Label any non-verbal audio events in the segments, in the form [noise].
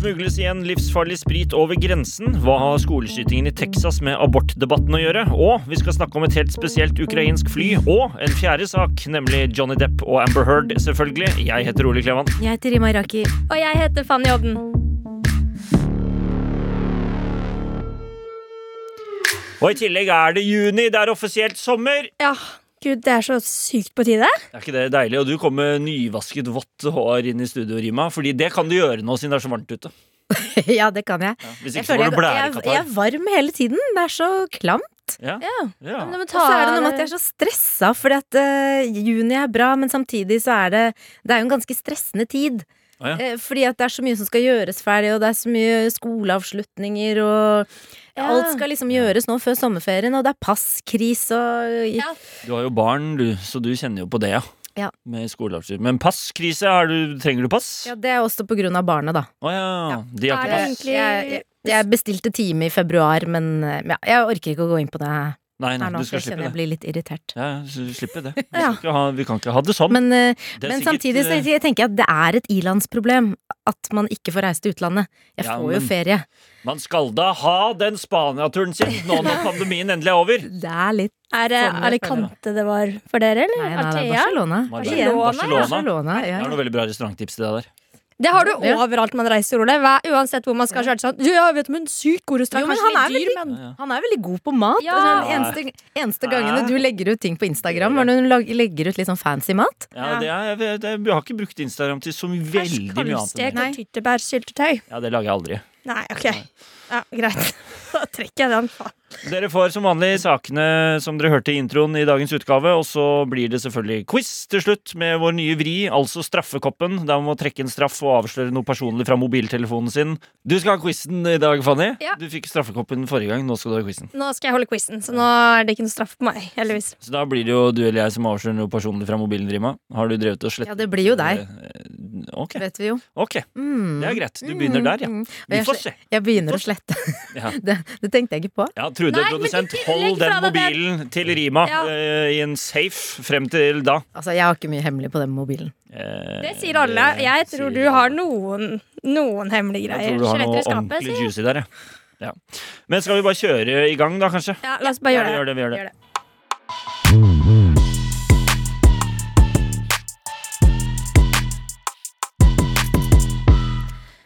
Smugles igjen livsfarlig sprit over grensen. Hva har skoleskytingen i Texas med abortdebatten å gjøre? Og vi skal snakke om et helt spesielt ukrainsk fly. Og en fjerde sak, nemlig Johnny Depp og Amber Heard, selvfølgelig. Jeg heter Ole Klevan. Jeg heter Rima Iraki. Og jeg heter Fanny Odden. Og i tillegg er det juni. Det er offisielt sommer. Ja, gud, det er så sykt på tide. Er ikke det deilig? Og du kom med nyvasket vått hår inn i studio, Rima. Fordi det kan du gjøre nå siden det er så varmt ute. [laughs] ja, det kan jeg. Ja, hvis Jeg, ikke så får jeg, jeg, jeg er varm hele tiden. Det er så klamt. Ja. Ja. Ja. Og så er det noe med at jeg er så stressa, fordi at uh, juni er bra, men samtidig så er det Det er jo en ganske stressende tid. Ah, ja. Eh, fordi at det er så mye som skal gjøres ferdig, og det er så mye skoleavslutninger, og Ja. alt skal liksom gjøres nå før sommerferien, og det er passkrise og Ja. Du har jo barn, du, så du kjenner jo på det, ja. Ja. Med skoleavslutning. Men passkrise, har du, trenger du pass? Ja, det er også på grunn av barna, da. Å ja. De har Er ikke pass. Jeg, jeg, jeg bestilte time i februar, men eh, ja, jeg orker ikke å gå inn på det Nei, nei, nei du skal slippe jeg blir litt irritert. Ja, så slipper det. Vi, Ja. skal ikke ha, vi kan ikke ha det sånn. Men, eh, Det er men sikkert, samtidig så eh, jeg tenker jeg at det er et ilandsproblem at man ikke får reise til utlandet. Jeg Ja, får jo ferie. Man skal da ha den Spania-turen sin nå når [laughs] pandemien endelig er over. Det er litt Er det Sånn, Alicante det var for dere, eller? Nei, nei, det er Artea? Barcelona. Barcelona. Barcelona. Barcelona, Jeg ja. har noen veldig bra restauranttips til deg der. Det har du Ja. overalt man reiser, Ole. Hva- Uansett hvor man skal. Så er sånn, ja, jeg vet om en sykt god restaurant. Jo, men han er litt dyr, veldig- men. Han er veldig god på mat. Ja. Altså, den eneste, eneste gangene du legger ut ting på Instagram, var når du legger ut litt sånn fancy mat. Ja, det er, jeg, jeg, jeg, har ikke brukt Instagram til så veldig mye annet. Kalvstek og tyttebærsyltetøy. Ja, det lager jeg aldri. Nei, ok. Ja, greit. [laughs] Da trekker jeg den. faen. Dere får som vanlig sakene som dere hørte i introen i dagens utgave, og så blir det selvfølgelig quiz til slutt med vår nye vri, altså straffekoppen, der man må trekke en straff og avsløre noe personlig fra mobiltelefonen sin. Du skal ha quizen i dag, Fanny. Ja. Du fikk straffekoppen forrige gang, nå skal du ha quizen. Nå skal jeg holde quizen, så nå er det ikke noe straff på meg. Heldigvis. Så da blir det jo du eller jeg som avslører noe personlig fra mobilen, Rima. Har du drevet og slettet Ja, det blir jo deg. Ok, Vet vi jo. ok. Mm. Det er greit. Du begynner der, ja. Mm. Vi får se. jeg begynner å slette. [laughs] Ja. Det, det tenkte jeg ikke på. Ja, Trude, Nei, men produsent, ikke hold den fra deg den. mobilen til Rima Ja. eh, i en safe frem til da. Altså, Jeg har ikke mye hemmelig på den mobilen. Eh, Det sier alle. Jeg tror sier du har noen, noen hemmelige Jeg greier. tror du har Skjeletter noe i skapet, ordentlig sier jeg. juicy der, ja. ja. Men skal vi bare kjøre i gang, da, kanskje? Ja, la oss bare Ja, gjøre vi det. gjør det. Vi gjør det.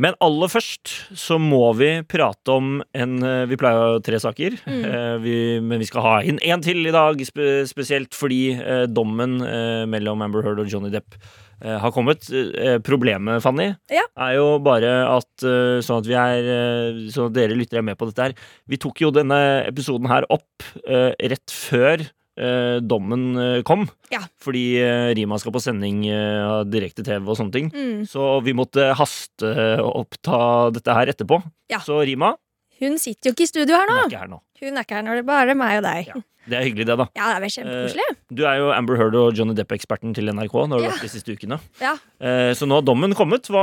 Men aller først så må vi prate om en eh, Vi pleier å ha tre saker, Mm. eh, vi, men vi skal ha inn én til i dag, spesielt fordi eh, dommen mellom Amber Heard og Johnny Depp har kommet. Problemet, Fanny, Ja. er jo bare at sånn at vi er Sånn at dere lyttere er med på dette her. Vi tok jo denne episoden her opp rett før eh, dommen eh, kom. Ja. Fordi eh, Rima skal på sending eh, av direkte-TV og sånne ting. Mm. Så vi måtte hasteoppta dette her etterpå. Ja. Så Rima Hun sitter jo ikke i studio her hun er ikke her nå. Hun er ikke her når det er bare meg og deg. Ja. Det er hyggelig, det, da. Ja, det er vel kjempekoselig. Du er jo Amber Heard og Johnny Depp-eksperten til NRK. Nå har du Ja. vært de siste ukene. Ja. Eh, Så nå har dommen kommet. Hva,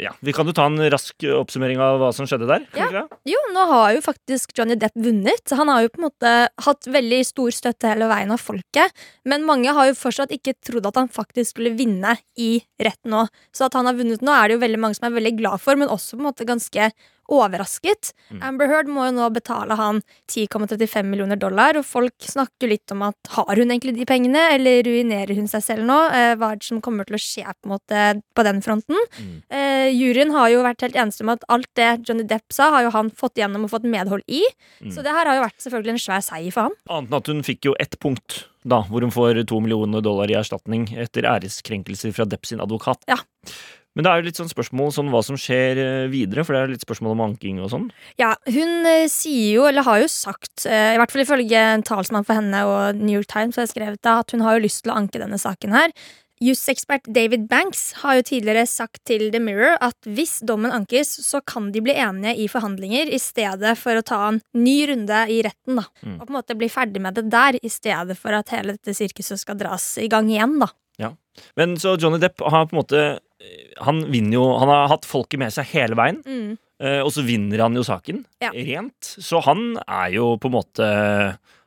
ja, vi kan jo ta en rask oppsummering av hva som skjedde der. det? Jo, nå har jo faktisk Johnny Depp vunnet. Han har jo på en måte hatt veldig stor støtte hele veien av folket. Men mange har jo fortsatt ikke trodd at han faktisk skulle vinne i retten nå. Så at han har vunnet nå, er det jo veldig mange som er veldig glad for, men også på en måte ganske overrasket. Mm. Amber Heard må jo nå betale han 10,35 millioner dollar, og folk snakker litt om at har hun egentlig de pengene, eller ruinerer hun seg selv nå? Eh, hva er det som kommer til å skje på, en måte, på den fronten? Mm. Eh, juryen har jo vært helt eneste om at alt det Johnny Depp sa, har jo han fått gjennom og fått medhold i. Mm. Så det her har jo vært selvfølgelig en svær seier for ham. Annet enn at hun fikk jo ett punkt, da, hvor hun får to millioner dollar i erstatning etter æreskrenkelser fra Depp sin advokat. Ja. Men det er jo litt sånn spørsmål sånn hva som skjer eh, videre, for det er litt spørsmål om anking og sånn. Ja, hun eh, sier jo, eller har jo sagt, eh, i hvert fall ifølge en talsmann for henne og New York Times, har skrevet det, at hun har jo lyst til å anke denne saken her. Jusekspert David Banks har jo tidligere sagt til The Mirror at hvis dommen ankes, så kan de bli enige i forhandlinger i stedet for å ta en ny runde i retten. da. Mm. Og på en måte bli ferdig med det der, i stedet for at hele dette sirkuset skal dras i gang igjen. da. Men så Johnny Depp har på en måte Han vinner jo Han har hatt folket med seg hele veien. Mm. Eh, og så vinner han jo saken Ja. rent. Så han er jo på en måte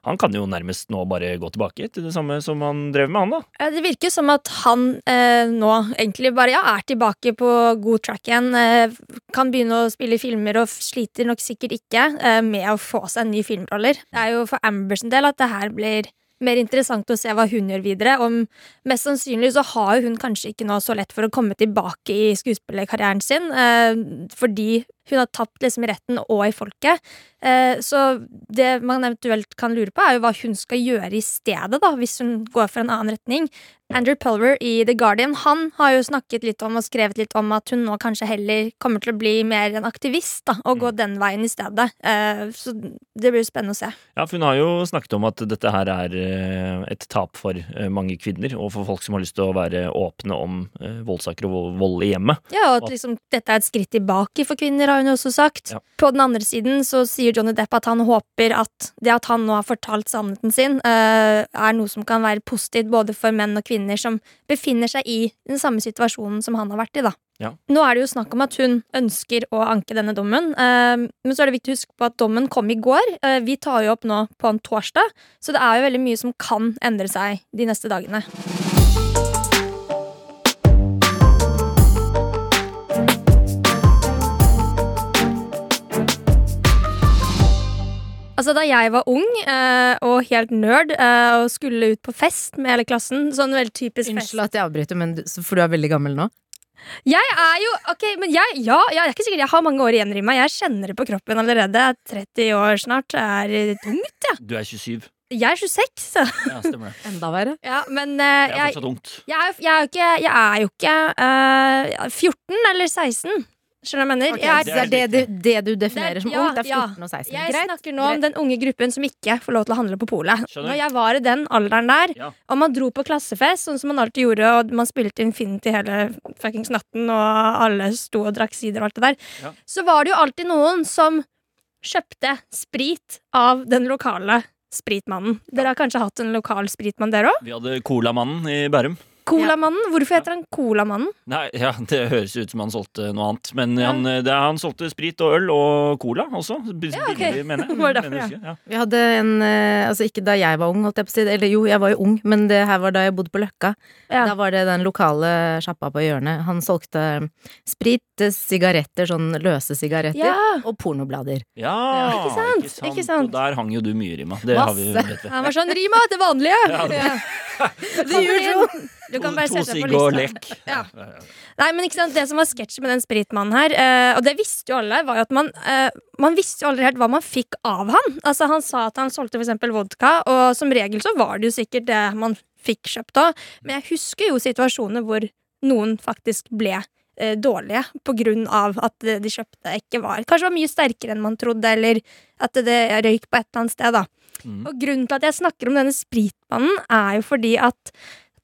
Han kan jo nærmest nå bare gå tilbake til det samme som han drev med, han da. Ja, Det virker som at han eh, nå egentlig bare ja, er tilbake på god track igjen. Eh, kan begynne å spille filmer og sliter nok sikkert ikke eh, med å få seg nye filmroller. Det er jo for Ambers en del at det her blir mer interessant å se hva hun gjør videre. Om mest sannsynlig så har hun kanskje ikke nå så lett for å komme tilbake i skuespillerkarrieren sin, eh, fordi hun har tapt liksom i retten og i folket. Eh, så det man eventuelt kan lure på, er jo hva hun skal gjøre i stedet, da, hvis hun går for en annen retning. Andrew Pulver i The Guardian han har jo snakket litt om og skrevet litt om at hun nå kanskje heller kommer til å bli mer en aktivist da, og gå den veien i stedet. Eh, så det blir jo spennende å se. Ja, for Hun har jo snakket om at dette her er eh, et tap for eh, mange kvinner, og for folk som har lyst til å være åpne om eh, voldssaker og vold i hjemmet. Ja, og at liksom, dette er et skritt tilbake for kvinner, har hun også sagt. Ja. På den andre siden så sier Johnny Depp at han håper at det at han nå har fortalt sannheten sin, uh, er noe som kan være positivt både for menn og kvinner som befinner seg i den samme situasjonen som han har vært i. da. Ja. Nå er det jo snakk om at hun ønsker å anke denne dommen, uh, men så er det viktig å huske på at dommen kom i går. Uh, vi tar jo opp nå på en torsdag, så det er jo veldig mye som kan endre seg de neste dagene. Altså Da jeg var ung eh, og helt nerd eh, og skulle ut på fest med hele klassen Sånn veldig typisk fest Unnskyld at jeg avbryter, men du, for du er veldig gammel nå. Jeg er jo Ok, men jeg, ja, jeg er ikke sikkert jeg har mange år igjen i meg. Jeg kjenner det på kroppen allerede. Jeg er 30 år snart. Det er eh, tungt, ja. Du er 27. Jeg er 26, så Ja, stemmer det. Enda verre. ja, Men Det eh, er jeg, fortsatt ungt. jeg, er, jeg er jo ikke, jeg er jo ikke uh, 14 eller 16. Skjønner du hva jeg mener? Okay, jeg er, det er det du, det du definerer Det er- som ja, ung. Det er ja. 14 og 16. Jeg Greit. snakker nå om den unge gruppen som ikke får lov til å handle på polet. Når jeg var i den alderen der, Ja. og man dro på klassefest, sånn som man alltid gjorde, og man spilte Infinity hele fuckings natten, og alle sto og drakk sider og alt det der, Ja. så var det jo alltid noen som kjøpte sprit av den lokale spritmannen. Dere har kanskje hatt en lokal spritmann, dere òg? Vi hadde Colamannen i Bærum. Colamannen. Hvorfor heter han Colamannen? Nei, ja, Det høres ut som han solgte noe annet. Men Ja. han, eh, det, han solgte sprit og øl og cola også. Ja, okay. Billig, [laughs] mener jeg. Derfor, Mener jeg ja. Vi hadde en eh, Altså ikke da jeg var ung, holdt jeg på å si. Eller jo, jeg var jo ung, men det her var da jeg bodde på Løkka. Ja. Da var det den lokale sjappa på hjørnet. Han solgte sprit, eh, sigaretter, sånn løse sigaretter, Ja. og pornoblader. Ja, Ikke sant? Ikke sant? Og der hang jo du mye, Rima. Det har vi, Masse. vet vi. Han var sånn Rima, det vanlige! Ja, det- Ja. [laughs] The usual. Du kan bare sette deg på lista. [laughs] Ja. Nei, men ikke sant, Det som var sketsjen med den spritmannen her, eh, og det visste jo alle, var jo at man, eh, man visste jo aldri helt hva man fikk av han. Altså Han sa at han solgte eksempel vodka, og som regel så var det jo sikkert det man fikk kjøpt òg. Men jeg husker jo situasjoner hvor noen faktisk ble eh, dårlige av at det de kjøpte ikke var Kanskje var mye sterkere enn man trodde, eller at det røyk på et eller annet sted. da Mm. Og grunnen til at jeg snakker om denne spritmannen, er jo fordi at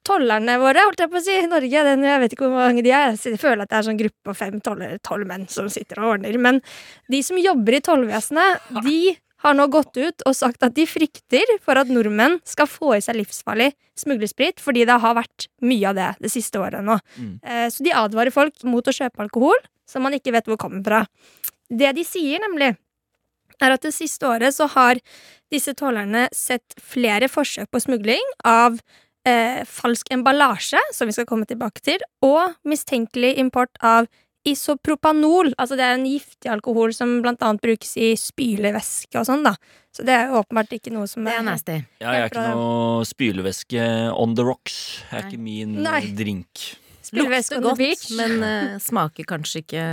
tollerne våre, holdt jeg på å si, i Norge, den, jeg vet ikke hvor mange de er, jeg føler at det er sånn gruppe på fem, tolv tolv menn som sitter og ordner, men de som jobber i tollvesenet, [laughs] de har nå gått ut og sagt at de frykter for at nordmenn skal få i seg livsfarlig smuglersprit, fordi det har vært mye av det det siste året nå. Mm. Eh, Så de advarer folk mot å kjøpe alkohol som man ikke vet hvor kommer fra. Det de sier, nemlig, er at det siste året så har disse tålerne sett flere forsøk på smugling av eh, falsk emballasje, som vi skal komme tilbake til, og mistenkelig import av isopropanol. Altså det er en giftig alkohol som blant annet brukes i spylevæske og sånn, da. Så det er jo åpenbart ikke noe som Det er nasty. Ja, jeg er ikke noe spylevæske on the rocks. Det er Nei. ikke min Nei. drink. Spylevæske Lukter godt, men uh, smaker kanskje ikke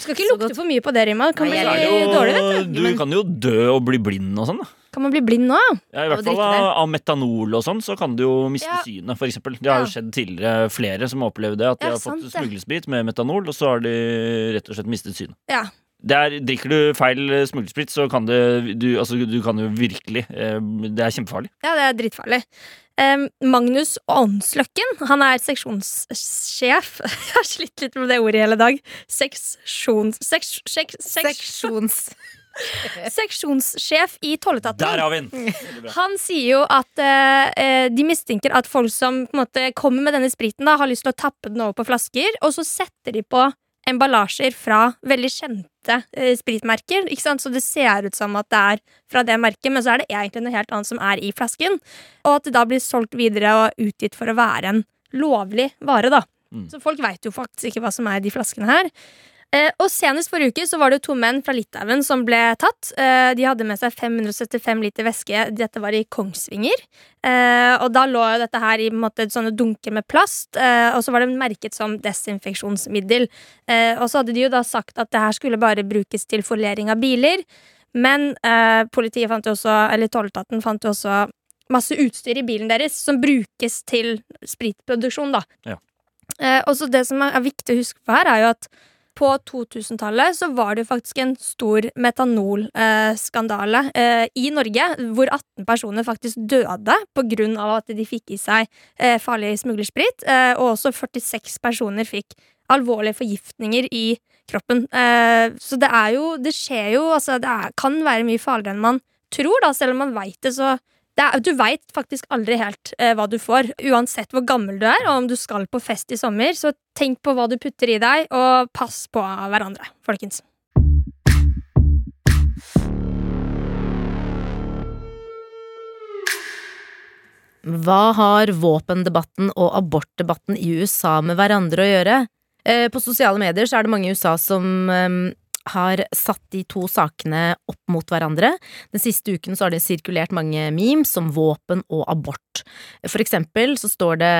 Skal ikke lukte for mye på det, Rima. Det kan bli dårlig, vet du. du kan jo dø og bli blind og sånn. da Kan man bli blind nå? ja, I hvert fall av, metanol og sånn, så kan du jo miste Ja. synet, eksempel. Det har jo skjedd tidligere flere som har opplevd det, at de har fått smuglesprit med metanol, og så har de rett og slett mistet synet. Ja. Det er, drikker du feil smuglersprit, så kan det du, altså, du kan jo virkelig eh, Det er kjempefarlig. Ja, det er dritfarlig. Magnus Åndsløkken han er seksjonssjef. [laughs] Jeg har slitt litt med det ordet i hele dag. Seksjons... Seks, seks, seks, Seksjons... [laughs] seksjonssjef i tolletaten. Der har vi den! [laughs] Han sier jo at eh, de mistenker at folk som på en måte kommer med denne spriten, da, har lyst til å tappe den over på flasker, og så setter de på emballasjer fra veldig kjente eh, spritmerker. Ikke sant? Så det ser ut som at det er fra det merket, men så er det egentlig noe helt annet som er i flasken. Og at det da blir solgt videre og utgitt for å være en lovlig vare, da. Mm. Så folk veit jo faktisk ikke hva som er i de flaskene her. Eh, og Senest forrige uke så var det to menn fra Litauen som ble tatt. Eh, de hadde med seg 575 liter væske. Dette var i Kongsvinger. Eh, og Da lå dette her i måte, sånne dunker med plast, eh, og så var det merket som desinfeksjonsmiddel. Eh, og så hadde de jo da sagt at det her skulle bare brukes til forlering av biler. Men eh, politiet fant jo også, eller tolletaten fant jo også masse utstyr i bilen deres som brukes til spritproduksjon, da. Ja. Eh, og så det som er viktig å huske på her, er jo at på 2000-tallet så var det jo faktisk en stor metanolskandale eh, i Norge, hvor 18 personer faktisk døde av at de fikk i seg eh, farlig smuglersprit, eh, og også 46 personer fikk alvorlige forgiftninger i kroppen. Eh, så det er jo Det skjer jo, altså det er, kan være mye farligere enn man tror, da, selv om man veit det, så er, du veit faktisk aldri helt eh, hva du får, uansett hvor gammel du er, og om du skal på fest i sommer. Så tenk på hva du putter i deg, og pass på hverandre, folkens. Hva har våpendebatten og abortdebatten i USA med hverandre å gjøre? Eh, På sosiale medier så er det mange i USA som eh, har satt de to sakene opp mot hverandre. Den siste uken så har det sirkulert mange memes om våpen og abort. For eksempel så står det,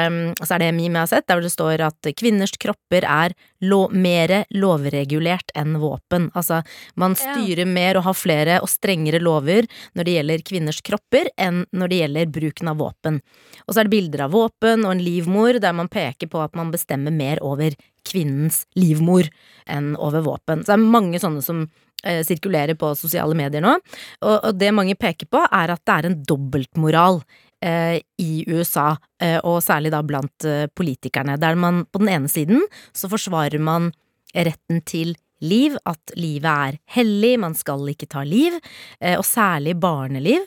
så er det en meme jeg har sett, der det står at kvinners kropper er lo mer lovregulert enn våpen. Altså, man Ja. styrer mer og har flere og strengere lover når det gjelder kvinners kropper, enn når det gjelder bruken av våpen. Og så er det bilder av våpen og en livmor der man peker på at man bestemmer mer over kvinnens livmor enn over våpen. Så det er mange sånne som eh, sirkulerer på sosiale medier nå. Og, og det mange peker på, er at det er en dobbeltmoral i USA, eh, og særlig da blant eh, politikerne, der man på den ene siden så forsvarer man retten til liv, at livet er hellig, man skal ikke ta liv, eh, og særlig barneliv.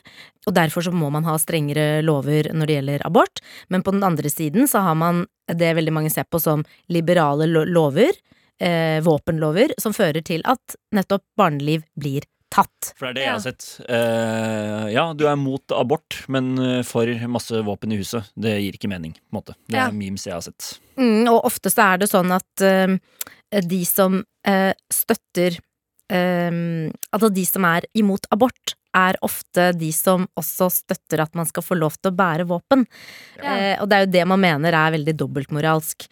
Og derfor så må man ha strengere lover når det gjelder abort. Men på den andre siden så har man det veldig mange ser på som liberale lover, eh, våpenlover, som fører til at nettopp barneliv blir tatt. For det er det jeg har sett. Uh, ja, du er mot abort, men eh, for masse våpen i huset. Det gir ikke mening, på en måte. Det Ja. er memes jeg har sett. Mm, og ofte så er det sånn at uh, de som uh, støtter Altså de som er imot abort, er ofte de som også støtter at man skal få lov til å bære våpen. Ja. Eh, og det er jo det man mener er veldig dobbeltmoralsk.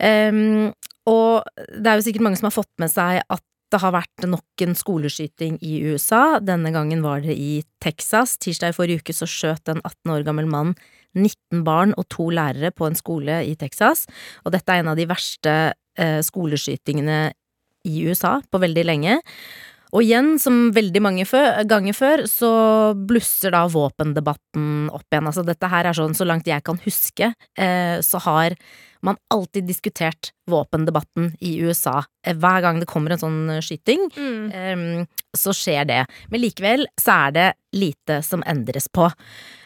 Um, og det er jo sikkert mange som har fått med seg at det har vært nok en skoleskyting i USA. Denne gangen var det i Texas. Tirsdag i forrige uke så skjøt en 18 år gammel mann 19 barn og to lærere på en skole i Texas. Og dette er en av de verste eh, skoleskytingene i USA på veldig lenge. Og igjen, som veldig mange ganger før, så blusser da våpendebatten opp igjen. Altså dette her er sånn, så langt jeg kan huske, eh, så har man alltid diskutert våpendebatten i USA. Eh, Hver gang det kommer en sånn eh, skyting, Mm. eh, så skjer det. Men likevel så er det lite som endres på.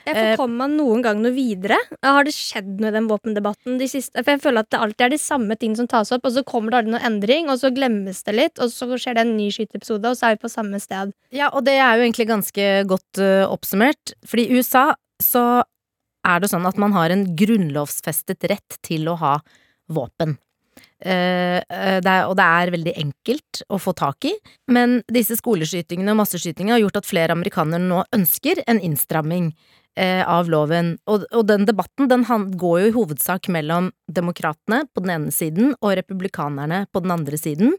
Jeg får komme Kommer man noen gang noe videre? Har det skjedd noe i den våpendebatten de siste For jeg føler at det alltid er de samme tingene som tas opp, og så kommer det aldri noe endring, og så glemmes det litt, og så skjer det en ny skyteepisode, og så er vi på samme sted. Ja, og det er jo egentlig ganske godt oppsummert. Fordi i USA så er det sånn at man har en grunnlovsfestet rett til å ha våpen. Eh, det er, og det er veldig enkelt å få tak i, men disse skoleskytingene og masseskytingene har gjort at flere amerikanere nå ønsker en innstramming av loven. Og, og den debatten den går jo i hovedsak mellom demokratene på den ene siden og republikanerne på den andre siden,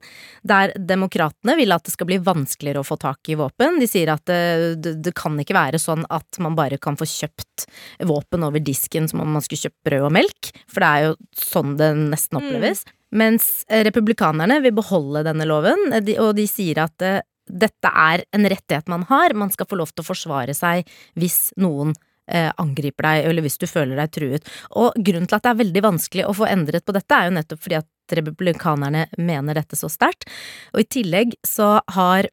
der demokratene vil at det skal bli vanskeligere å få tak i våpen. De sier at det, det, det kan ikke være sånn at man bare kan få kjøpt våpen over disken som om man skulle kjøpt brød og melk, for det er jo sånn det nesten oppleves. Mens eh, republikanerne vil beholde denne loven, eh, og de sier at eh, dette er en rettighet man har, man skal få lov til å forsvare seg hvis noen eh, angriper deg, eller hvis du føler deg truet. Og grunnen til at det er veldig vanskelig å få endret på dette, er jo nettopp fordi at republikanerne mener dette så sterkt. Og i tillegg så har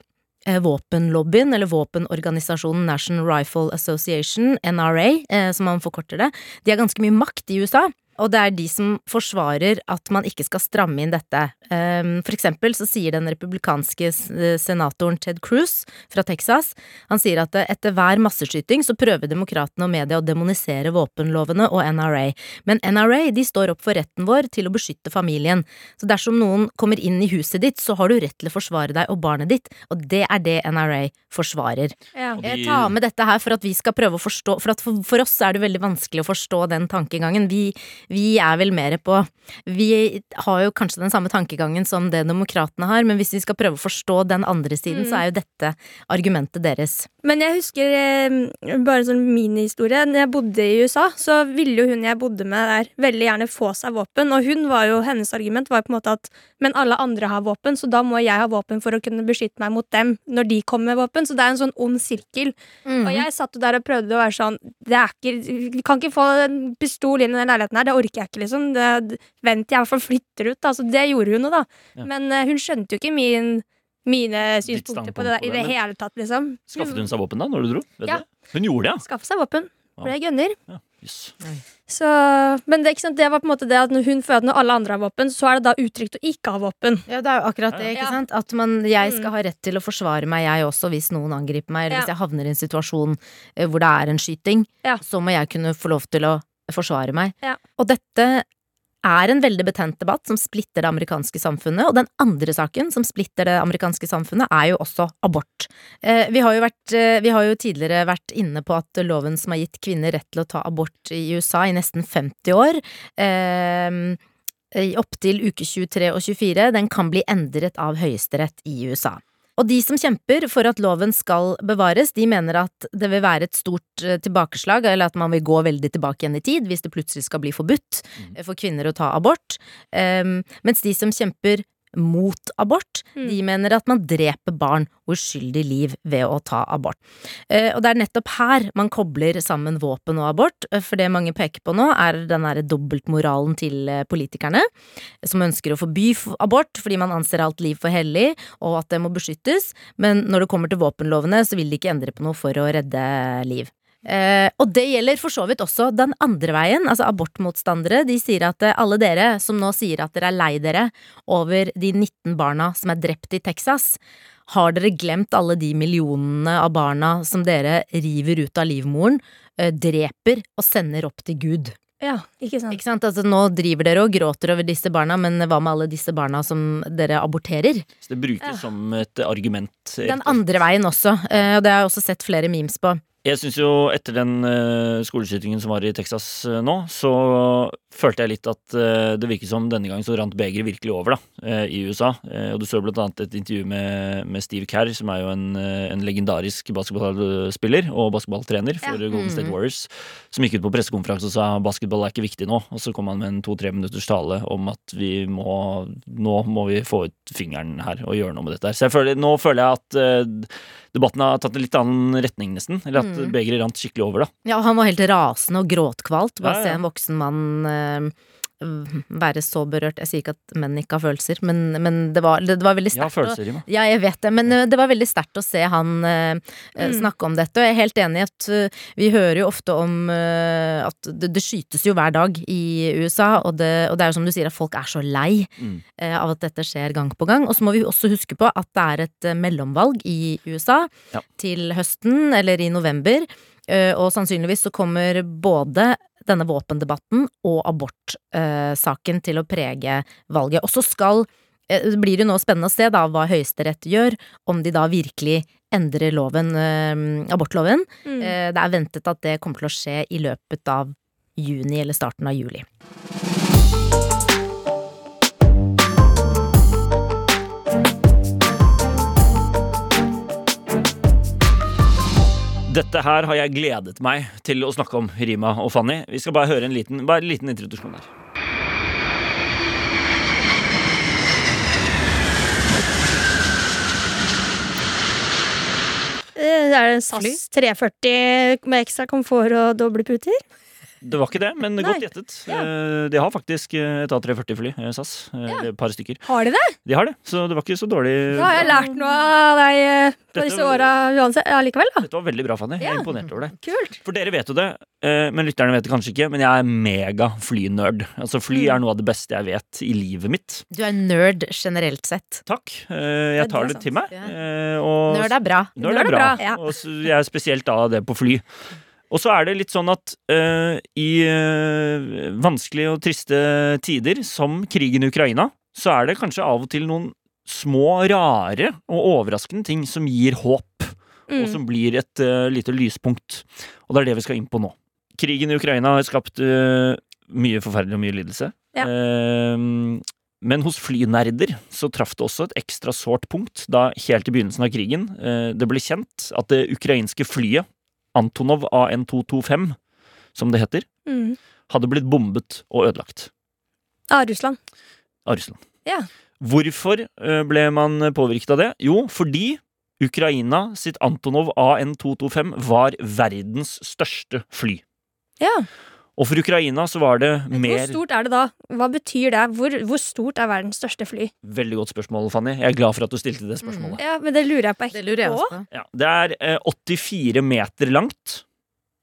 eh, våpenlobbyen, eller våpenorganisasjonen National Rifle Association, NRA, eh, som man forkorter det, de har ganske mye makt i USA. Og det er de som forsvarer at man ikke skal stramme inn dette. Um, for eksempel så sier den republikanske eh, senatoren Ted Cruz fra Texas Han sier at eh, etter hver masseskyting så prøver demokratene og media å demonisere våpenlovene og NRA. Men NRA de står opp for retten vår til å beskytte familien. Så dersom noen kommer inn i huset ditt, så har du rett til å forsvare deg og barnet ditt, og det er det NRA forsvarer. Ja. Jeg tar med dette her for at vi skal prøve å forstå For, at for, for oss er det veldig vanskelig å forstå den tankegangen. Vi, vi er vel mer på Vi har jo kanskje den samme tankegangen som det demokratene har, men hvis vi skal prøve å forstå den andre siden, Mm. så er jo dette argumentet deres. Men jeg husker eh, bare en sånn minihistorie. Når jeg bodde i USA, så ville jo hun jeg bodde med der, veldig gjerne få seg våpen. Og hun var jo, hennes argument var på en måte at men alle andre har våpen, så da må jeg ha våpen for å kunne beskytte meg mot dem når de kommer med våpen. Så det er en sånn ond sirkel. Mm. Og jeg satt jo der og prøvde å være sånn det er ikke, Vi kan ikke få en pistol inn i den leiligheten her, det orker jeg ikke, liksom. Det, vent til jeg i hvert fall flytter ut. da. Så det gjorde hun jo, da. Ja. Men uh, hun skjønte jo ikke min mine synspunkter på det der, i det, det hele tatt, liksom. Skaffet hun seg våpen da, når du dro? Vet Ja. du? Hun gjorde det, ja? Skaffet seg våpen. Ble gunner. ja? Yes. Så, men det, ikke sant, det var på en måte det at når hun føler at når alle andre har våpen, så er det da utrygt å ikke ha våpen. Ja, det er jo akkurat det, ikke Ja. sant? At man, jeg Mm. skal ha rett til å forsvare meg, jeg også, hvis noen angriper meg, eller Ja. hvis jeg havner i en situasjon eh, hvor det er en skyting, Ja. så må jeg kunne få lov til å forsvare meg. Ja. Og dette er en veldig betent debatt som splitter det amerikanske samfunnet, og den andre saken som splitter det amerikanske samfunnet, er jo også abort. Eh, vi, har jo vært, eh, vi har jo tidligere vært inne på at loven som har gitt kvinner rett til å ta abort i USA i nesten 50 år, eh, opptil uke 23 og 24, den kan bli endret av Høyesterett i USA. Og de som kjemper for at loven skal bevares, de mener at det vil være et stort eh, tilbakeslag, eller at man vil gå veldig tilbake igjen i tid hvis det plutselig skal bli forbudt Mm. eh, for kvinner å ta abort. Um, mens de som kjemper mot abort, Mm. de mener at man dreper barn og uskyldig liv ved å ta abort. Eh, og det er nettopp her man kobler sammen våpen og abort, eh, for det mange peker på nå er den derre dobbeltmoralen til eh, politikerne, som ønsker å forby abort fordi man anser alt liv for hellig, og at det må beskyttes, men når det kommer til våpenlovene, så vil de ikke endre på noe for å redde liv. Eh, og det gjelder for så vidt også den andre veien. Altså abortmotstandere de sier at eh, alle dere som nå sier at dere er lei dere over de 19 barna som er drept i Texas, har dere glemt alle de millionene av barna som dere river ut av livmoren, eh, dreper og sender opp til Gud? Ja, ikke sant? Ikke sant? Altså, nå driver dere og gråter over disse barna, men hva med alle disse barna som dere aborterer? Så det brukes Ja. som et argument. Den andre veien også, eh, og det har jeg også sett flere memes på. Jeg syns jo etter den uh, skoleskytingen som var i Texas eh, nå, så følte jeg litt at eh, det virket som denne gangen så rant begeret virkelig over da, eh, i USA. Eh, og du så annet et intervju med, med Steve Kerr, som er jo en, en legendarisk basketballspiller og basketballtrener for Ja. Golden State Mhm. Warriors, som gikk ut på pressekonferanse og sa basketball er ikke viktig nå. Og så kom han med en to-tre minutters tale om at vi må nå må vi få ut fingeren her og gjøre noe med dette her. Så jeg føler, nå føler jeg at debatten har tatt en litt annen retning, nesten. Eller at Mm. begeret rant skikkelig over, da. Ja, og han var helt rasende og gråtkvalt. Bare Ja, ja. se en voksen mann være så berørt. Jeg sier ikke at menn ikke har følelser, men, men det, var, det, var veldig Jeg har sterkt. å- følelser i meg. Ja, jeg vet det, men eh, det var veldig sterkt å se han eh, eh, Mm. snakke om dette. Og jeg er helt enig i at uh, vi hører jo ofte om uh, at det, det skytes jo hver dag i USA, og det, og det er jo som du sier at folk er så lei Mm. eh, av at dette skjer gang på gang. Og så må vi også huske på at det er et eh, mellomvalg i USA Ja. til høsten, eller i november. Eh, Og sannsynligvis så kommer både denne våpendebatten og abortsaken til å prege valget. Og så skal eh, det blir jo nå spennende å se da hva Høyesterett gjør, om de da virkelig endrer loven, eh, abortloven. Mm. Eh, Det er ventet at det kommer til å skje i løpet av juni eller starten av juli. Dette her har jeg gledet meg til å snakke om, Rima og Fanny. Vi skal bare høre en liten, bare en liten introduksjon her. Eh, Det er en SAS 340 med ekstra komfort og doble puter. Det var ikke det, men Nei. godt gjettet. Ja. De har faktisk eh, et A340-fly, eh, SAS. eh, Ja. Et par stykker. Har de det? De har det, så det var ikke så dårlig. Da har jeg lært noe av deg eh, på disse åra uansett. Ja, likevel, da. Dette var veldig bra, Fanny. Jeg er imponert over deg. Kult. For dere vet jo det, eh, men lytterne vet det kanskje ikke. Men jeg er mega flynerd. Altså Fly Mm. er noe av det beste jeg vet i livet mitt. Du er nerd generelt sett. Takk. eh, Jeg tar det, det til meg. Ja. eh, Og Nerd er bra. Nerd Nerd er er bra. bra, ja. Og jeg er spesielt av det på fly. Og så er det litt sånn at uh, i uh, vanskelige og triste tider, som krigen i Ukraina, så er det kanskje av og til noen små, rare og overraskende ting som gir håp, og Mm. som blir et uh, lite lyspunkt. Og det er det vi skal inn på nå. Krigen i Ukraina har skapt mye forferdelig og mye lidelse. Ja. Eh, men hos flynerder så traff det også et ekstra sårt punkt da helt i begynnelsen av krigen det ble kjent at det ukrainske flyet Antonov AN225, som det heter, Mm. hadde blitt bombet og ødelagt Av Russland. av Russland. Ja. Hvorfor eh, ble man påvirket av det? Jo, fordi Ukraina sitt Antonov AN225 var verdens største fly. Ja. Og for Ukraina så var det mer Hvor stort er det da? Hva betyr det? Hvor, hvor stort er verdens største fly? Veldig godt spørsmål, Fanny. Jeg er glad for at du stilte det spørsmålet. Ja, men Det lurer jeg på. Det lurer jeg også på. Ja, det er eh, 84 meter langt.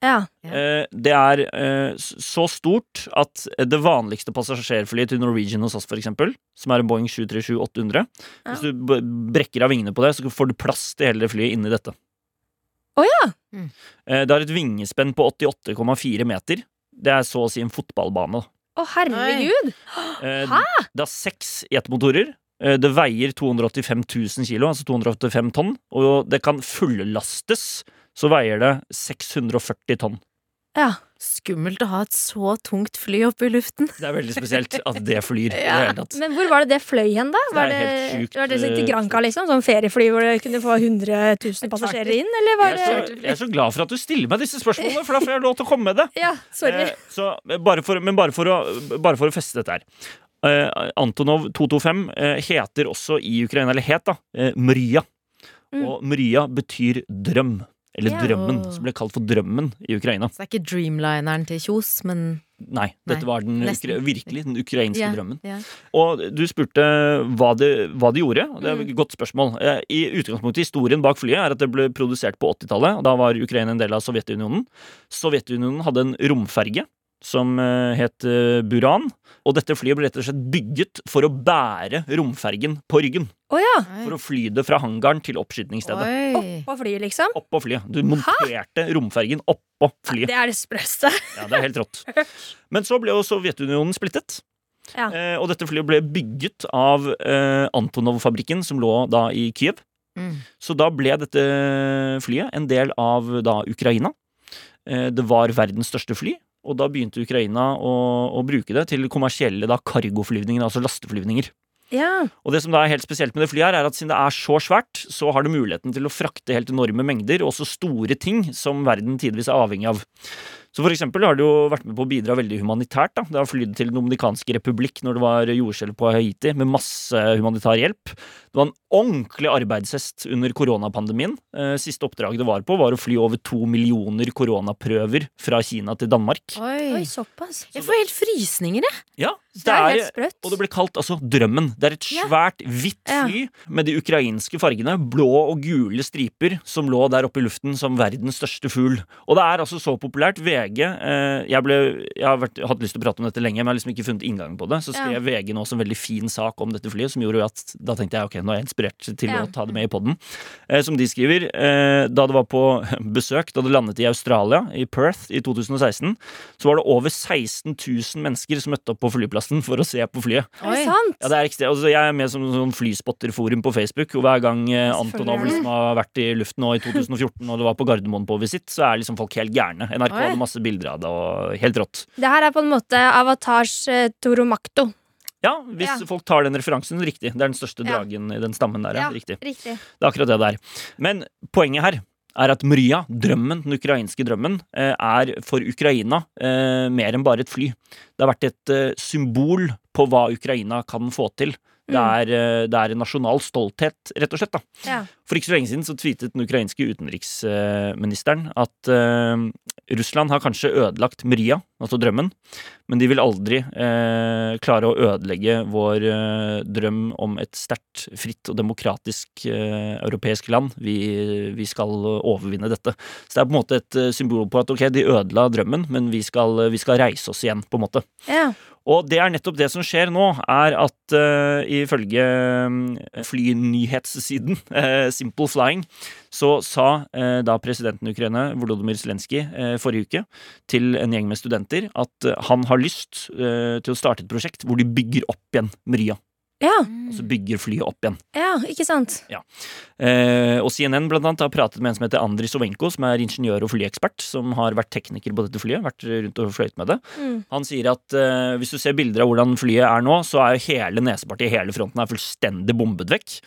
Ja. Ja. Eh, det er eh, så stort at det vanligste passasjerflyet til Norwegian og SAS, for eksempel, som er en Boeing 737-800 Ja. Hvis du brekker av vingene på det, så får du plass til hele flyet inni dette. Å ja! Mm. Eh, det har et vingespenn på 88,4 meter. Det er så å si en fotballbane. Å, herregud! [gasps] Eh, det har seks jetmotorer. Eh, Det veier 285 000 kilo, altså 285 tonn. Og det kan fullastes, så veier det 640 tonn. Ja. Skummelt å ha et så tungt fly oppe i luften. Det er veldig spesielt at det flyr. [laughs] ja. det. Men hvor var det det fløy hen, da? Det Var det, helt var det sånn til eh, Granca, liksom? Sånn feriefly hvor det kunne få 100 000 passasjerer inn, eller var Jeg er, så, jeg er så glad for at du stiller meg disse spørsmålene, for da får jeg lov til å komme med det. [laughs] Ja, sorry. Eh, så, eh, bare for, men bare for, å, bare for å feste dette her. Uh, Antonov 225 uh, heter også i Ukraina, eller het da, uh, Mrya. Mm. Og Mrya betyr drøm. Eller Ja. drømmen, som ble kalt for Drømmen i Ukraina. Så det er ikke dreamlineren til Kjos, men Nei, dette Nei, var den virkelig den ukrainske yeah, drømmen. Yeah. Og du spurte hva det, hva de gjorde. Det er Mm. et godt spørsmål. Eh, I utgangspunktet Historien bak flyet er at det ble produsert på 80-tallet. Da var Ukraina en del av Sovjetunionen. Sovjetunionen hadde en romferge som eh, het eh, Buran. Og dette flyet ble rett og slett bygget for å bære romfergen på ryggen. Oh, ja! For å fly det fra hangaren til oppskytningsstedet. Oppå På flyet, liksom? Oppå flyet. Du monterte romfergen oppå flyet. Det er det sprøste. Ja, det er helt rått. [laughs] Men så ble jo Sovjetunionen splittet. Ja. Eh, og dette flyet ble bygget av eh, Antonov-fabrikken, som lå da i Kyiv. Mm. Så da ble dette flyet en del av da Ukraina. Eh, det var verdens største fly, og da begynte Ukraina å, å bruke det til kommersielle da cargoflyvninger, altså lasteflyvninger. Ja. Og det som da er helt spesielt med det flyet her, er at siden det er så svært, så har det muligheten til å frakte helt enorme mengder, og også store ting som verden tidvis er avhengig av. Så for eksempel har det jo vært med på å bidra veldig humanitært. da. Det har flydd til Den dominikanske republikk når det var jordskjelv på Haiti, med masse humanitær hjelp. Det var en ordentlig arbeidshest under koronapandemien. Eh, siste oppdrag det var på, var å fly over to millioner koronaprøver fra Kina til Danmark. Oi, Oi. såpass. Jeg får helt frysninger, jeg. Ja, Det er helt sprøtt. og det ble kalt altså Drømmen. Det er et svært hvitt fly med de ukrainske fargene, blå og gule striper, som lå der oppe i luften som verdens største fugl. Og det er altså så populært. VG eh, Jeg, ble, jeg har vært, hatt lyst til å prate om dette lenge, men jeg har liksom ikke funnet inngangen på det. Så skrev Ja. VG nå en veldig fin sak om dette flyet, som gjorde at da tenkte jeg ok, nå er jeg inspirert til Ja. å ta det med i poden. Eh, som de skriver, eh, da det var på [laughs] besøk, da det landet i Australia, i Perth i 2016, så var det over 16 000 mennesker som møtte opp på flyplassen for å se på flyet. Er det sant? Ja, det er ekstremt. Altså, jeg er med som sånn flyspotterforum på Facebook, og hver gang eh, Antonov liksom har vært i luften nå i 2014, og det var på Gardermoen på visitt, så er liksom folk helt gærne. NRK Oi. hadde masse bilder av det, og helt rått. Det her er på en måte Avatars uh, Toromakto. Ja, hvis Ja. folk tar den referansen riktig. Det er den største Ja. i den stammen der, ja. Ja. Riktig. Riktig. Det er akkurat det det er. Men poenget her er at Mrya, drømmen, den ukrainske drømmen, eh, er for Ukraina eh, mer enn bare et fly. Det har vært et eh, symbol på hva Ukraina kan få til Det er, eh, det er en nasjonal stolthet, rett og slett. da. Ja. For ikke så lenge siden så tweetet den ukrainske utenriksministeren at uh, Russland har kanskje ødelagt Mria, altså drømmen, men de vil aldri uh, klare å ødelegge vår uh, drøm om et sterkt, fritt og demokratisk europeisk land. Vi, vi skal overvinne dette. Så det er på en måte et symbol på at ok, de ødela drømmen, men vi skal, vi skal reise oss igjen, på en måte. Ja. Og det er nettopp det som skjer nå, er at uh, ifølge uh, flynyhetssiden uh, Simple Flying, så sa uh, da presidenten i Ukraina, Volodymyr Zelenskyj, uh, forrige uke til en gjeng med studenter at han har lyst til å starte et prosjekt hvor de bygger opp igjen Mrya. Ja. Og så bygger flyet opp igjen. Ja, ikke sant? Eh, og CNN blant annet har pratet med en som heter Andrij Sovenko, som er ingeniør og flyekspert, som har vært tekniker på dette flyet, vært rundt og fløyt med det. Mm. Han sier at eh, hvis du ser bilder av hvordan flyet er nå, så er hele nesepartiet, hele fronten, er fullstendig bombet vekk.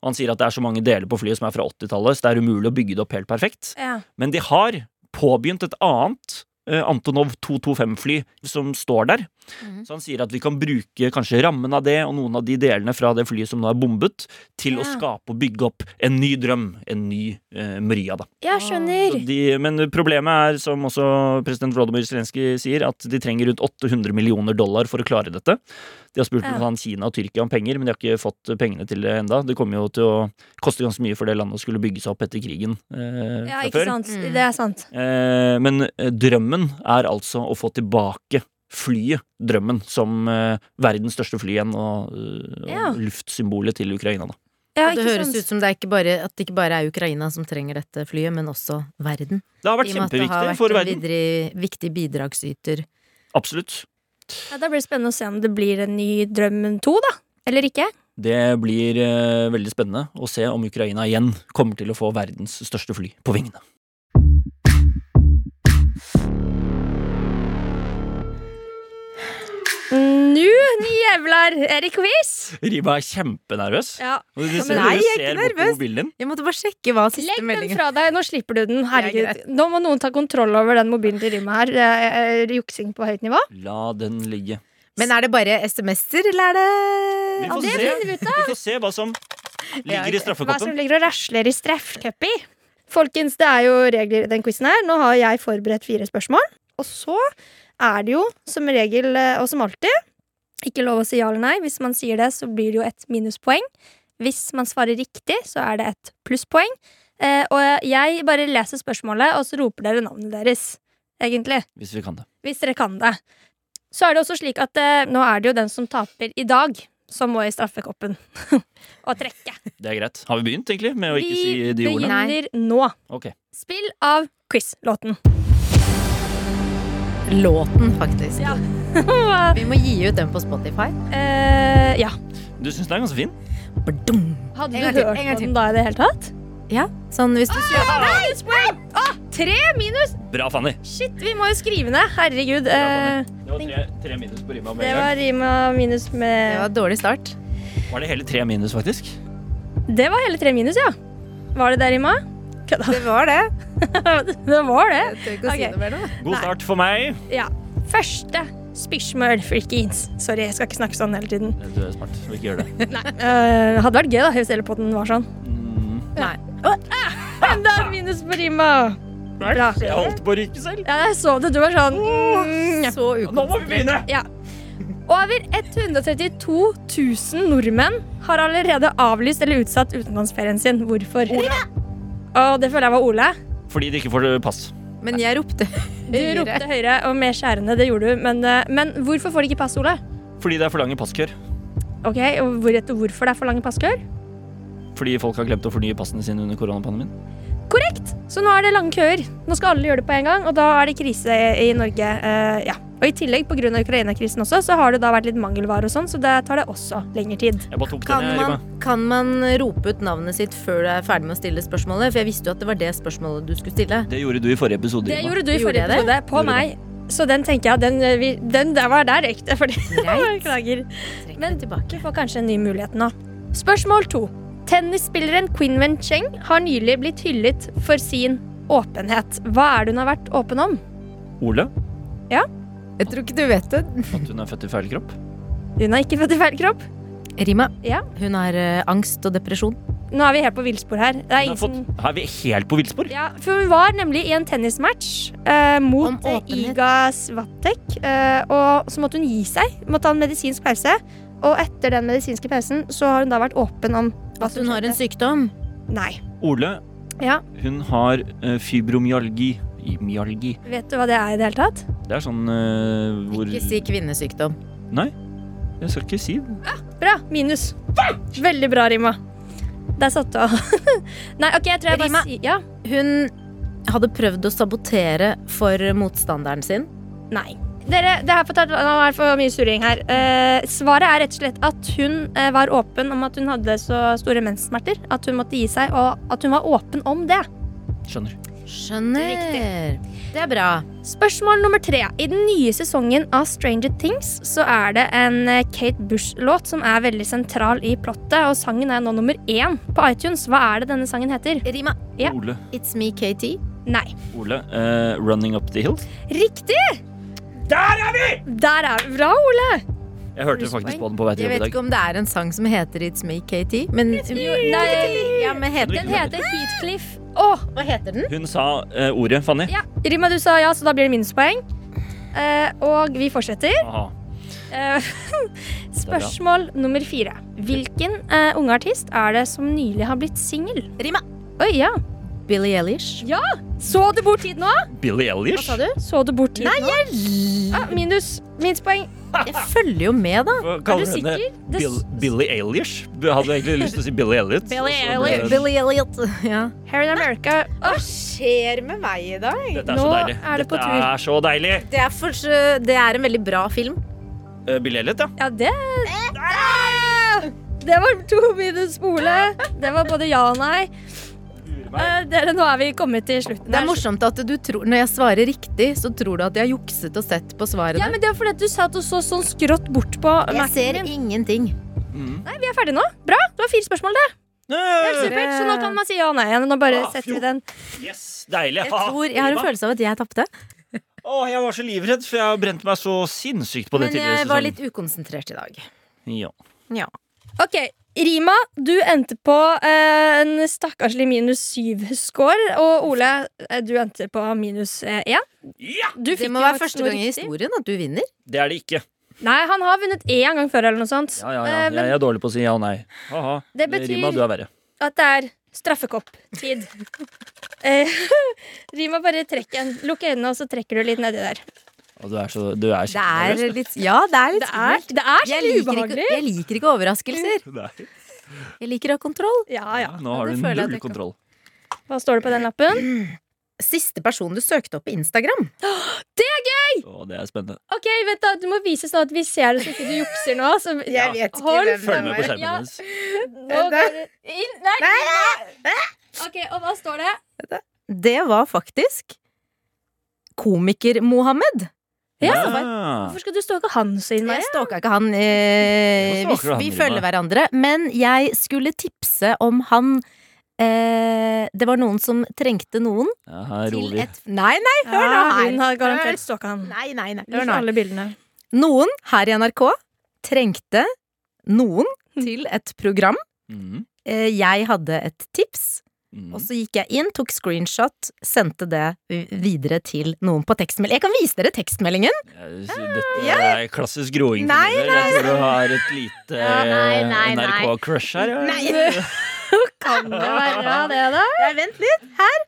Og han sier at det er så mange deler på flyet som er fra 80-tallet, så det er umulig å bygge det opp helt perfekt. Ja. Men de har påbegynt et annet Antonov 225-fly som står der. Mm. Så han sier at vi kan bruke kanskje rammen av det og noen av de delene fra det flyet som nå er bombet, til å skape og bygge opp en ny drøm, en ny eh, Maria, da. Jeg skjønner. De, men problemet er, som også president Volodymyr Zelenskyj sier, at de trenger rundt 800 millioner dollar for å klare dette. De har spurt Ja. blant Kina og Tyrkia om penger, men de har ikke fått pengene til det enda. Det kommer jo til å koste ganske mye for det landet å skulle bygge seg opp etter krigen eh, Ja, ikke før. sant. Mm. Det er sant. Eh, men eh, drømmen er altså å få tilbake flyet, drømmen, som eh, verdens største fly igjen, og, eh, og Ja. luftsymbolet til Ukraina, da. Ja, det høres sant. ut som det er ikke bare, at det ikke bare er Ukraina som trenger dette flyet, men også verden. Det har vært kjempeviktig for verden. I og med at det har vært en videre, viktig bidragsyter. Absolutt. Ja, da blir det spennende å se om det blir en ny Drømmen 2, da. Eller ikke. Det blir eh, veldig spennende å se om Ukraina igjen kommer til å få verdens største fly på vingene. Nu, ni jævlar, er det quiz? Riba er kjempenervøs. Ja. Du, Du ser, nei, jeg er ikke nervøs. Jeg måtte bare sjekke hva siste Legg den fra deg. Nå slipper du den. Er Herregud. Nå må noen ta kontroll over den mobilen til Rima her. Det er juksing på høyt nivå. La den ligge. Men er det bare SMS-er, eller er det Vi får, det se. vi ut vi får se hva som Ja, ligger i straffekoppen. Hva som ligger og rasler i straffcupi. Folkens, det er jo regler i den quizen her. Nå har jeg forberedt fire spørsmål. Og så er det jo som regel, eh, og som alltid, ikke lov å si ja eller nei. Hvis man sier det, så blir det jo et minuspoeng. Hvis man svarer riktig, så er det et plusspoeng. Eh, og jeg bare leser spørsmålet, og så roper dere navnet deres. Egentlig. Hvis vi kan det. Hvis dere kan det. Så er det også slik at eh, nå er det jo den som taper i dag, som må i straffekoppen. [laughs] og trekke. Det er greit. Har vi begynt, egentlig, med å ikke si de ordene? Vi begynner nå. Okay. Spill av quiz-låten. Låten, faktisk? Ja. [laughs] Vi må gi ut den på Spotify. Eh, ja. Du syns den er ganske fin? Badum. Hadde du hørt på den da i det hele tatt? Ja, sånn hvis du Minuspoeng! ah, tre minus! Bra, Fanny. Shit, vi må jo skrive ned. Herregud. Bra, Eh, Det var tre, tre minus på rima det var rima minus Det med var dårlig start. Var det hele tre minus, faktisk? Det var hele tre minus, ja. Var det det, rima? Kødda. Det var det. [laughs] det var det. Jeg tør ikke å si Ok. noe mer nå. God start for meg. Ja. Første spørsmål, freakins. Sorry, jeg skal ikke snakke sånn hele tiden. Du er smart. så ikke gjør det. [laughs] Nei. Uh, hadde vært gøy da, hvis hele potten var sånn. Mm. Nei. Enda et minus på rima. Bra. Jeg holdt på å ryke selv. Ja, jeg så det. Du var sånn mm, Så Så Nå må vi begynne! Over 132 000 nordmenn har allerede avlyst eller utsatt utenlandsferien sin. Hvorfor? Og det føler jeg var Ole. Fordi de ikke får pass. Men jeg ropte Du ropte høyere og mer skjærende, det gjorde du. Men, eh, men hvorfor får de ikke pass, Ole? Fordi det er for lange passkøer. Ok, og hvorfor det er for lange passkøer? Fordi folk har glemt å fornye passene sine under koronapandemien. Korrekt! Så nå er det lange køer. Nå skal alle gjøre det på en gang, og da er det krise i Norge. Uh, ja. Og i tillegg, pga. Ukraina-krisen også, så har det da vært litt mangelvare og sånn, så det tar det også lengre tid. Jeg bare tok Kan den, jeg, man, kan man rope ut navnet sitt før du er ferdig med å stille spørsmålet? For jeg visste jo at det var det spørsmålet du skulle stille. Det gjorde du i forrige episode. Det gjorde du i forrige gjorde episode, på Gjorde meg. Så den tenker jeg, den, den der var der røyk det. [laughs] Beklager. Men tilbake. du får kanskje en ny mulighet nå. Spørsmål to. Tennisspilleren Queen Wen Cheng har nylig blitt hyllet for sin åpenhet. Hva er det hun har vært åpen om? Ole, Jeg tror ikke du vet det. at hun er født i feil kropp. Hun er ikke født i feil kropp. Rima, Ja. hun har uh, angst og depresjon. Nå er vi helt på villspor her. Det er Hun som fått, er vi helt på villspor? ja, for hun var nemlig i en tennismatch uh, mot eh. Iga Svatek. Uh, og så måtte hun gi seg. Måtte ha en medisinsk pause. Og etter den medisinske pausen så har hun da vært åpen om hva At hun har en sykdom. Nei. Ole, Ja, hun har eh, fibromyalgi. Vet du hva det er i det hele tatt? Det er sånn uh, hvor Ikke si kvinnesykdom. Nei, jeg skal ikke si det. Bra. Minus. Veldig bra, Rima. Der satt du av. [laughs] Nei, OK, jeg tror jeg Rima. bare sier Ja. Hun hadde prøvd å sabotere for motstanderen sin. Nei. Dere, det her får ta, nå er det for mye surring her. Eh, svaret er rett og slett at hun eh, var åpen om at hun hadde så store menssmerter at hun måtte gi seg, og at hun var åpen om det. Skjønner. Skjønner. Det er bra. Spørsmål nummer tre. I den nye sesongen av Stranger Things så er det en eh, Kate Bush-låt som er veldig sentral i plottet, og sangen er nå nummer én på iTunes. Hva er det denne sangen heter? Rima, Ja. Ole, it's me, Katie. Nei. Ole Uh, 'Running Up The Hill'. Riktig! Der er vi! Der er vi. Bra, Ole. Jeg hørte faktisk på den på vei til Jeg jobb i vet ikke om det er en sang som heter It's me, Katie, men Nei, ja, men heter den heter Heathcliff. Å, Hva heter den? Hun sa eh, ordet, Fanny. ja. Rima, du sa ja, så da blir det minuspoeng. Eh, og vi fortsetter. Aha. Eh, [laughs] spørsmål nummer fire. Hvilken uh, unge artist er det som nylig har blitt singel? Rima. Oi, ja. Billie Eilish. Så du bort tid nå? Billie Eilish? Hva sa du? Så du bort tid Nei, nå? Ah, minus. Minuspoeng. Jeg følger jo med, da. Hva Er du sikker? Bill, Billy Eilish? Du hadde egentlig lyst til å si Billy Elliot. Billy Elliot. Billy Elliot. Ja. Harry in America. Hva skjer med meg i dag? Dette er så Nå deilig. er det på Dette er så deilig. Det er, for, det er en veldig bra film. Uh, Billy Elliot, ja. Ja, det! Det var to minus spole. Det var både ja og nei. Eh, dere, nå er vi kommet til slutten. Det er morsomt at du tror Når jeg svarer riktig, så tror du at jeg har jukset og sett på svarene. Ja, men Det er fordi at du satt og så sånn skrått bort på jeg ser din. ingenting. Mm. Nei, vi er ferdige nå. Bra. Det var fire spørsmål, det. Helt supert. Så nå kan man si ja og nei igjen. Nå bare Ah, setter vi den. Yes, deilig. Jeg, tror, jeg har en følelse av at jeg tapte, Å, jeg var så livredd, for jeg brente meg så sinnssykt på det men tidligere jeg var litt ukonsentrert i dag. Ja. Ja. Ok, Rima, du endte på eh, en stakkarslig minus syv-score. Og Ole, eh, du endte på minus eh, én. ja! Du Det må være første gang i historien at du vinner. Det er det ikke. Nei, han har vunnet én gang før, eller noe sånt. Ja, ja, ja. Eh, men Jeg er dårlig på å si ja og nei. Aha. Det betyr- Rima, du er verre. at det er straffekopp-tid. [laughs] eh, [laughs] Rima, bare trekk en. Lukk øynene, og så trekker du litt nedi der. Og du er så Du er Det er litt Ja, det er litt Det er, skummelt. det er Jeg skikkelig liker, ikke, ubehagelig. jeg liker ikke overraskelser. [laughs] Nei. Jeg liker å ha kontroll. Ja, ja. Nå har du null kontroll. Hva står det på den lappen? [clears throat] Siste person du søkte opp på Instagram. [gasps] Det er Å, det er spennende. Ok, vent da, Du må vise sånn at vi ser det, så ikke du jukser nå. Så Jeg vet ikke Hold hvem Følg med på skjermen Ja. hennes. Nå går det inn. Nei, nei. Ok, og hva står det? Det var faktisk Komiker-Mohammed. Ja, Ja. Hvorfor skal du stalke han så innmari? Jeg stalka ikke han. Eh, vi, han, vi Rima? følger hverandre. Men jeg skulle tipse om han eh, Det var noen som trengte noen Ja, til et Nei, nei, hør nå Ja, hun har garantert stalka han. Nei, nei, nei. Hør Hør nå alle bildene. Noen her i NRK trengte noen [laughs] til et program. Mm. Eh, jeg hadde et tips, Mhm. og så gikk jeg inn, tok screenshot, sendte det videre til noen på tekstmelding. Jeg kan vise dere tekstmeldingen! Jeg synes Dette er klassisk groing. Nei, Nei. Jeg tror du har et lite Ja, nei. NRK-crush her. Ja. Nei. [laughs] Kan det være [laughs] det, da? Jeg, vent litt. Her.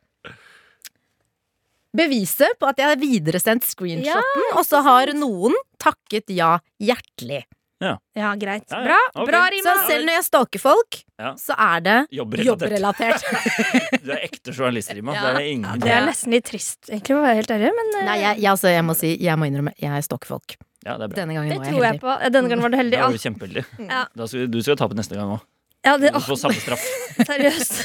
Beviset på at jeg har videresendt screenshoten, og så har noen takket ja hjertelig. Ja, greit. Ja, ja. Bra, Okay. bra Så selv når jeg stalker folk, Ja. så er det Jobbrelatert. Jobb [laughs] Du er ekte journalist, Rima. Ja. Det er Det er nesten litt trist, egentlig, for å være helt ærlig, men eh, Nei, jeg, jeg, altså, jeg må si, jeg må innrømme, jeg stalker folk. Ja, det er bra. Denne gangen det var jeg tror jeg heldig. på. Denne gangen var du heldig. Ja, var du kjempeheldig. Ja. Da skal, du skal tape neste gang òg. Ja det, Du får samme straff. [laughs] seriøst.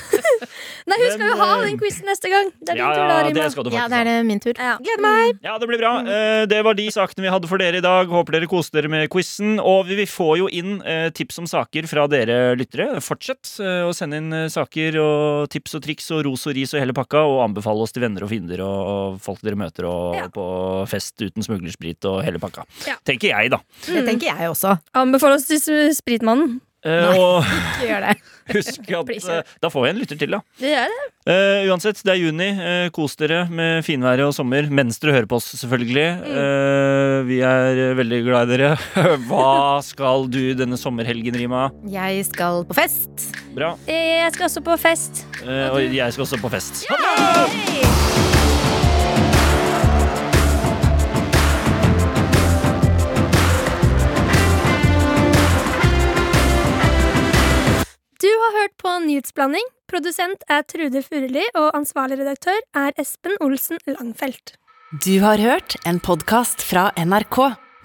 [laughs] Nei, hun skal jo ha eh, den quizen neste gang. Det er din Ja, tur, da, ja, Rima. det skal du Ja, faktisk det er det min tur. Ja. Gleder meg! Ja, det blir bra. Eh, Det var de sakene vi hadde for dere i dag. Håper dere koste dere med quizen. Og vi vi får jo inn eh, tips om saker fra dere lyttere. Fortsett eh, å sende inn eh, saker og tips og triks og ros og ris og hele pakka. Og anbefale oss til venner og fiender og, og folk dere møter og Ja. på fest uten smuglersprit og hele pakka. Ja. Tenker jeg, da. Det tenker jeg også. Anbefaler oss til Spritmannen. Eh, Nei. og [laughs] Ikke gjør det. [laughs] husk at eh, Da får vi en lytter til, da. Det gjør det. Uh, uansett, det er juni. Uh, kos dere med finværet og sommer mens dere hører på oss, selvfølgelig. Eh, vi er veldig glad i dere. [laughs] Hva skal du denne sommerhelgen, Rima? Jeg skal på fest. Bra. Jeg skal også på fest. Og jeg skal også på fest. Du har hørt på Nyhetsblanding. Produsent er Trude Furuli, og ansvarlig redaktør er Espen Olsen Langfelt. Du har hørt en podkast fra NRK.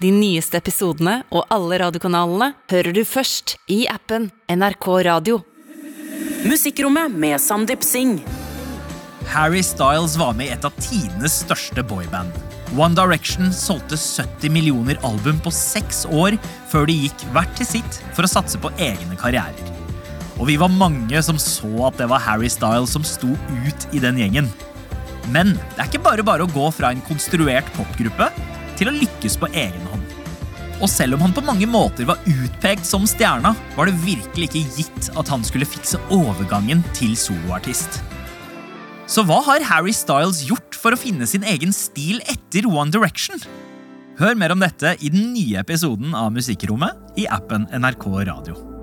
De nyeste episodene og alle radiokanalene hører du først i appen NRK Radio. Musikkrommet med Sandeep Singh. Harry Styles var med i et av tidenes største boyband. One Direction solgte 70 millioner album på seks år før de gikk hvert til sitt for å satse på egne karrierer. Og vi var mange som så at det var Harry Styles som sto ut i den gjengen. Men det er ikke bare bare å gå fra en konstruert popgruppe til å lykkes på egen hånd. Og selv om han på mange måter var utpekt som stjerna, var det virkelig ikke gitt at han skulle fikse overgangen til soloartist. Så hva har Harry Styles gjort for å finne sin egen stil etter One Direction? Hør mer om dette i den nye episoden av Musikkrommet i appen NRK Radio.